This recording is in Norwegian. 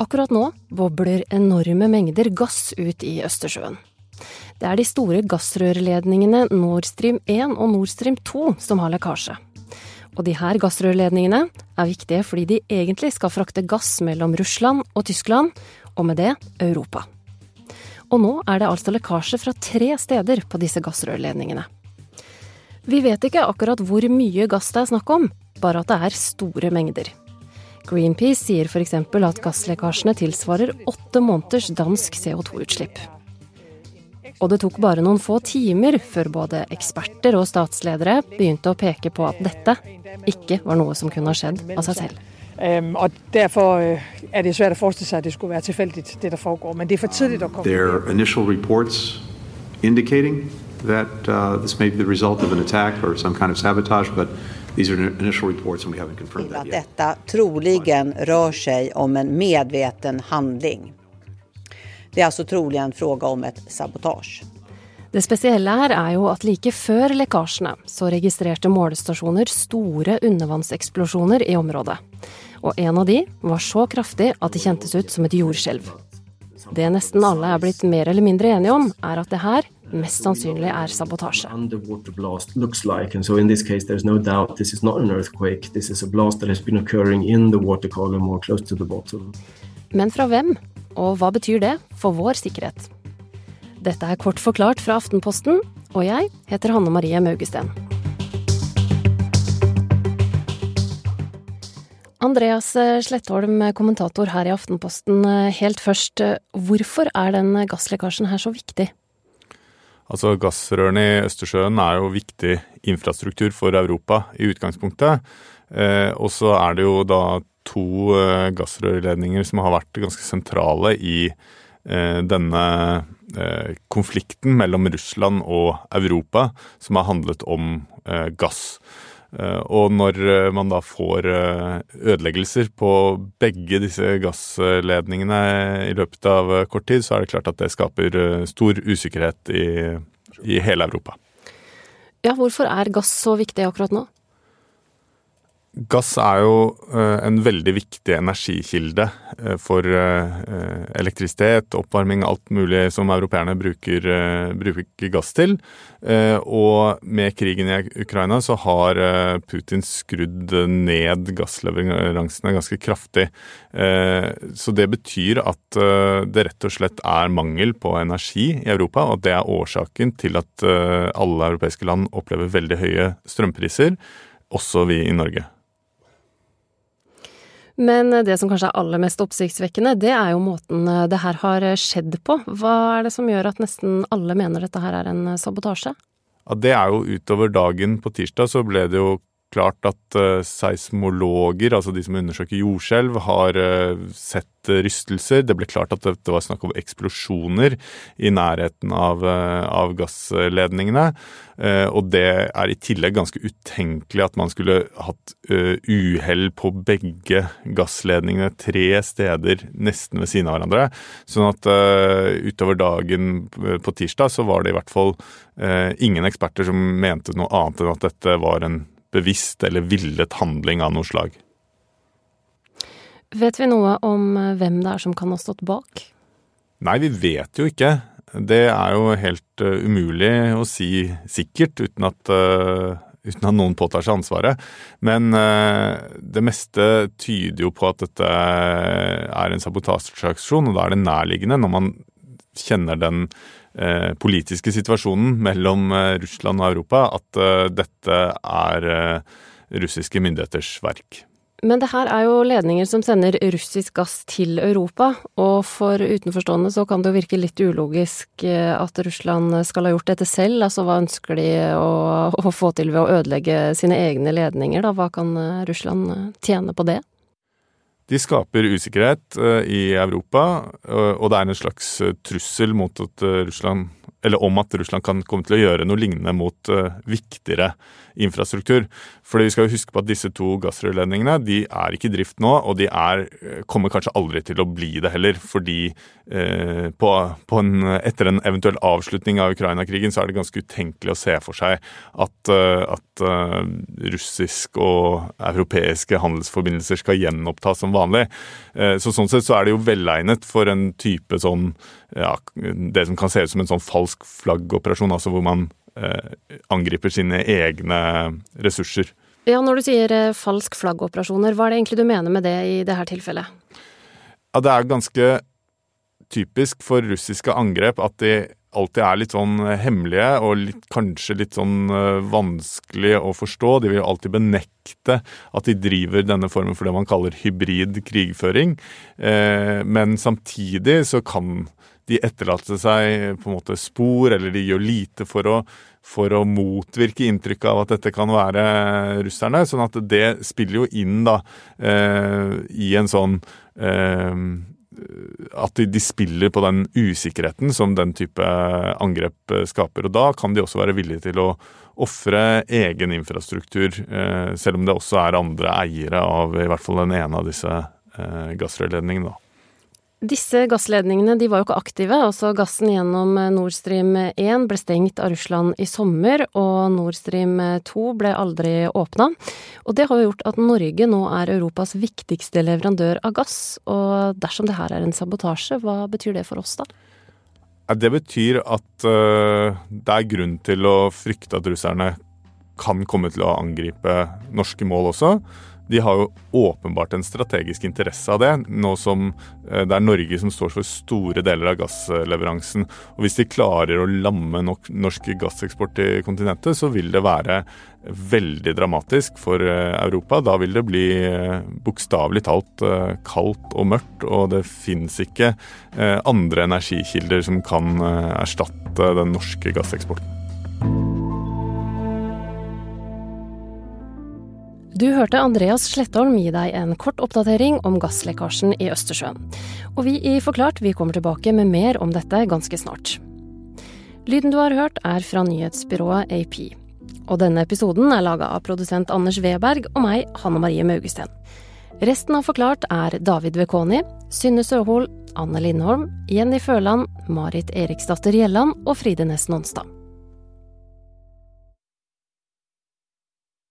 Akkurat nå bobler enorme mengder gass ut i Østersjøen. Det er de store gassrørledningene Nord Stream 1 og Nord Stream 2 som har lekkasje. Og de her gassrørledningene er viktige fordi de egentlig skal frakte gass mellom Russland og Tyskland, og med det Europa. Og nå er det altså lekkasje fra tre steder på disse gassrørledningene. Vi vet ikke akkurat hvor mye gass det er snakk om, bare at det er store mengder. Greenpeace sier f.eks. at gasslekkasjene tilsvarer åtte måneders dansk CO2-utslipp. Og det tok bare noen få timer før både eksperter og statsledere begynte å peke på at dette ikke var noe som kunne ha skjedd av seg selv. Um, og Derfor øh, er det svært å forestille seg at det skulle være tilfeldig, det der foregår. Men det er for tidlig å komme. There are initial reports indicating that uh, this may be the result of an attack or some kind of sabotage, but at dette troligen rör seg om en medveten handling. Det er altså trolig en fråga om et sabotasje. Det spesielle her er jo at like før lekkasjene så registrerte målestasjoner store undervannseksplosjoner i området. Og en av de var så kraftig at det kjentes ut som et jordskjelv. Det nesten alle er blitt mer eller mindre enige om, er at det her mest sannsynlig er sabotasje. underwater blast looks like. And so in this case, there's no doubt this is not an earthquake. This is a blast that has been occurring in the water column or close to the bottom. Men fra hvem? Og hva betyr det for vår sikkerhet? Dette er kort forklart fra Aftenposten, og jeg heter Hanne Marie Maugesten. Andreas Slettholm, kommentator her i Aftenposten. Helt først, hvorfor er den gasslekkasjen her så viktig? Altså Gassrørene i Østersjøen er jo viktig infrastruktur for Europa i utgangspunktet. Eh, og så er det jo da to eh, gassrørledninger som har vært ganske sentrale i eh, denne konflikten mellom Russland og Europa, som har handlet om gass. Eh, Og når eh, man da får eh, ødeleggelser på begge disse gassledningene i løpet av kort tid, så er det klart at det skaper stor usikkerhet i, i hele Europa. Ja, hvorfor er gass så viktig akkurat nå? Gass er jo eh, en veldig viktig energikilde eh, for eh, elektrisitet, oppvarming, alt mulig som europeerne bruker, bruker gass til. Og med krigen i Ukraina så har Putin skrudd ned gassleveransene ganske kraftig. Så det betyr at det rett og slett er mangel på energi i Europa, og det er årsaken til at alle europeiske land opplever veldig høye strømpriser, også vi i Norge. Men det som kanskje er aller mest oppsiktsvekkende, det er jo måten det her har skjedd på. Hva er det som gjør at nesten alle mener dette her er en sabotasje? Ja, det er jo utover dagen på tirsdag så ble det jo klart at uh, seismologer, altså de som undersøker jordskjelv, har eh, sett eh, rystelser. Det ble klart at det, var snakk om eksplosjoner i nærheten av, eh, av gassledningene. Eh, og det er i tillegg ganske utenkelig at man skulle hatt eh, uhell på begge gassledningene tre steder nesten ved siden av hverandre. Sånn at eh, utover dagen på tirsdag så var det i hvert fall eh, ingen eksperter som mente noe annet enn at dette var en bevisst eller villet handling av noe slag. Vet vi noe om hvem det er som kan ha stått bak? Nei, vi vet jo ikke. Det er jo helt uh, umulig å si sikkert uten at, uh, uten at noen påtar seg ansvaret. Men uh, det meste tyder jo på at dette er en sabotasjeaksjon, og da er det nærliggende når man kjenner den politiske situasjonen mellom Russland og Europa, at dette er russiske myndigheters verk. Men det her er jo ledninger som sender russisk gass til Europa, og for utenforstående så kan det jo virke litt ulogisk at Russland skal ha gjort dette selv. Altså hva ønsker de å, å få til ved å ødelegge sine egne ledninger, da? Hva kan Russland tjene på det? De skaper usikkerhet i Europa, og det er en slags trussel mot at Russland eller om at Russland kan komme til å gjøre noe lignende mot uh, viktigere infrastruktur. Fordi vi skal jo huske på at disse to gassrørledningene de er ikke i drift nå, og de er, eh, kommer kanskje aldri til å bli det heller. Fordi uh, på, på en, etter en eventuell avslutning av Ukraina-krigen så er det ganske utenkelig å se for seg at, uh, at russisk og europeiske handelsforbindelser skal gjenopptas som vanlig. så Sånn sett så er det jo velegnet for en type sånn ja, det som kan se ut som en sånn falsk flaggoperasjon, altså hvor man eh, angriper sine egne ressurser. Ja, Når du sier eh, falsk flaggoperasjoner, hva er det egentlig du mener med det i dette tilfellet? Ja, Det er ganske typisk for russiske angrep at de alltid er litt sånn hemmelige og litt, kanskje litt sånn uh, vanskelig å forstå. De vil alltid benekte at de driver denne formen for det man kaller hybrid krigføring. Eh, men samtidig så kan de etterlater seg på en måte spor, eller de gjør lite for å, for å motvirke inntrykket av at dette kan være russerne. sånn at det spiller jo inn da eh, i en sånn eh, at de, de, spiller på den usikkerheten som den type angrep skaper. Og da kan de også være villige til å ofre egen infrastruktur, eh, selv om det også er andre eiere av i hvert fall den ene av disse eh, gassrørledningene. Disse gassledningene de var jo ikke aktive. altså Gassen gjennom Nord Stream 1 ble stengt av Russland i sommer, og Nord Stream 2 ble aldri åpna. Og det har jo gjort at Norge nå er Europas viktigste leverandør av gass. Og dersom det her er en sabotasje, hva betyr det for oss da? Det betyr at uh, det er grunn til å frykte at russerne kan komme til å angripe norske mål også de har jo åpenbart en strategisk interesse av det, nå som eh, det er Norge som står for store deler av gassleveransen. Og Hvis de klarer å lamme nok norsk gasseksport til kontinentet, så vil det være veldig dramatisk for eh, Europa. Da vil det bli eh, bokstavelig talt kaldt og mørkt, og det fins ikke andre energikilder som kan erstatte den norske gasseksporten. Du hørte Andreas Slettholm gi deg en kort oppdatering om gasslekkasjen i Østersjøen. Og vi i Forklart vi kommer tilbake med mer om dette ganske snart. Lyden du har hørt er fra nyhetsbyrået AP. Og denne episoden er laga av produsent Anders Weberg og meg, Hanne Marie Maugesten. Resten av Forklart er David Vekoni, Synne Søhol, Anne Lindholm, Jenny Føland, Marit Eriksdatter Gjelland og Fride Næss Nonstad.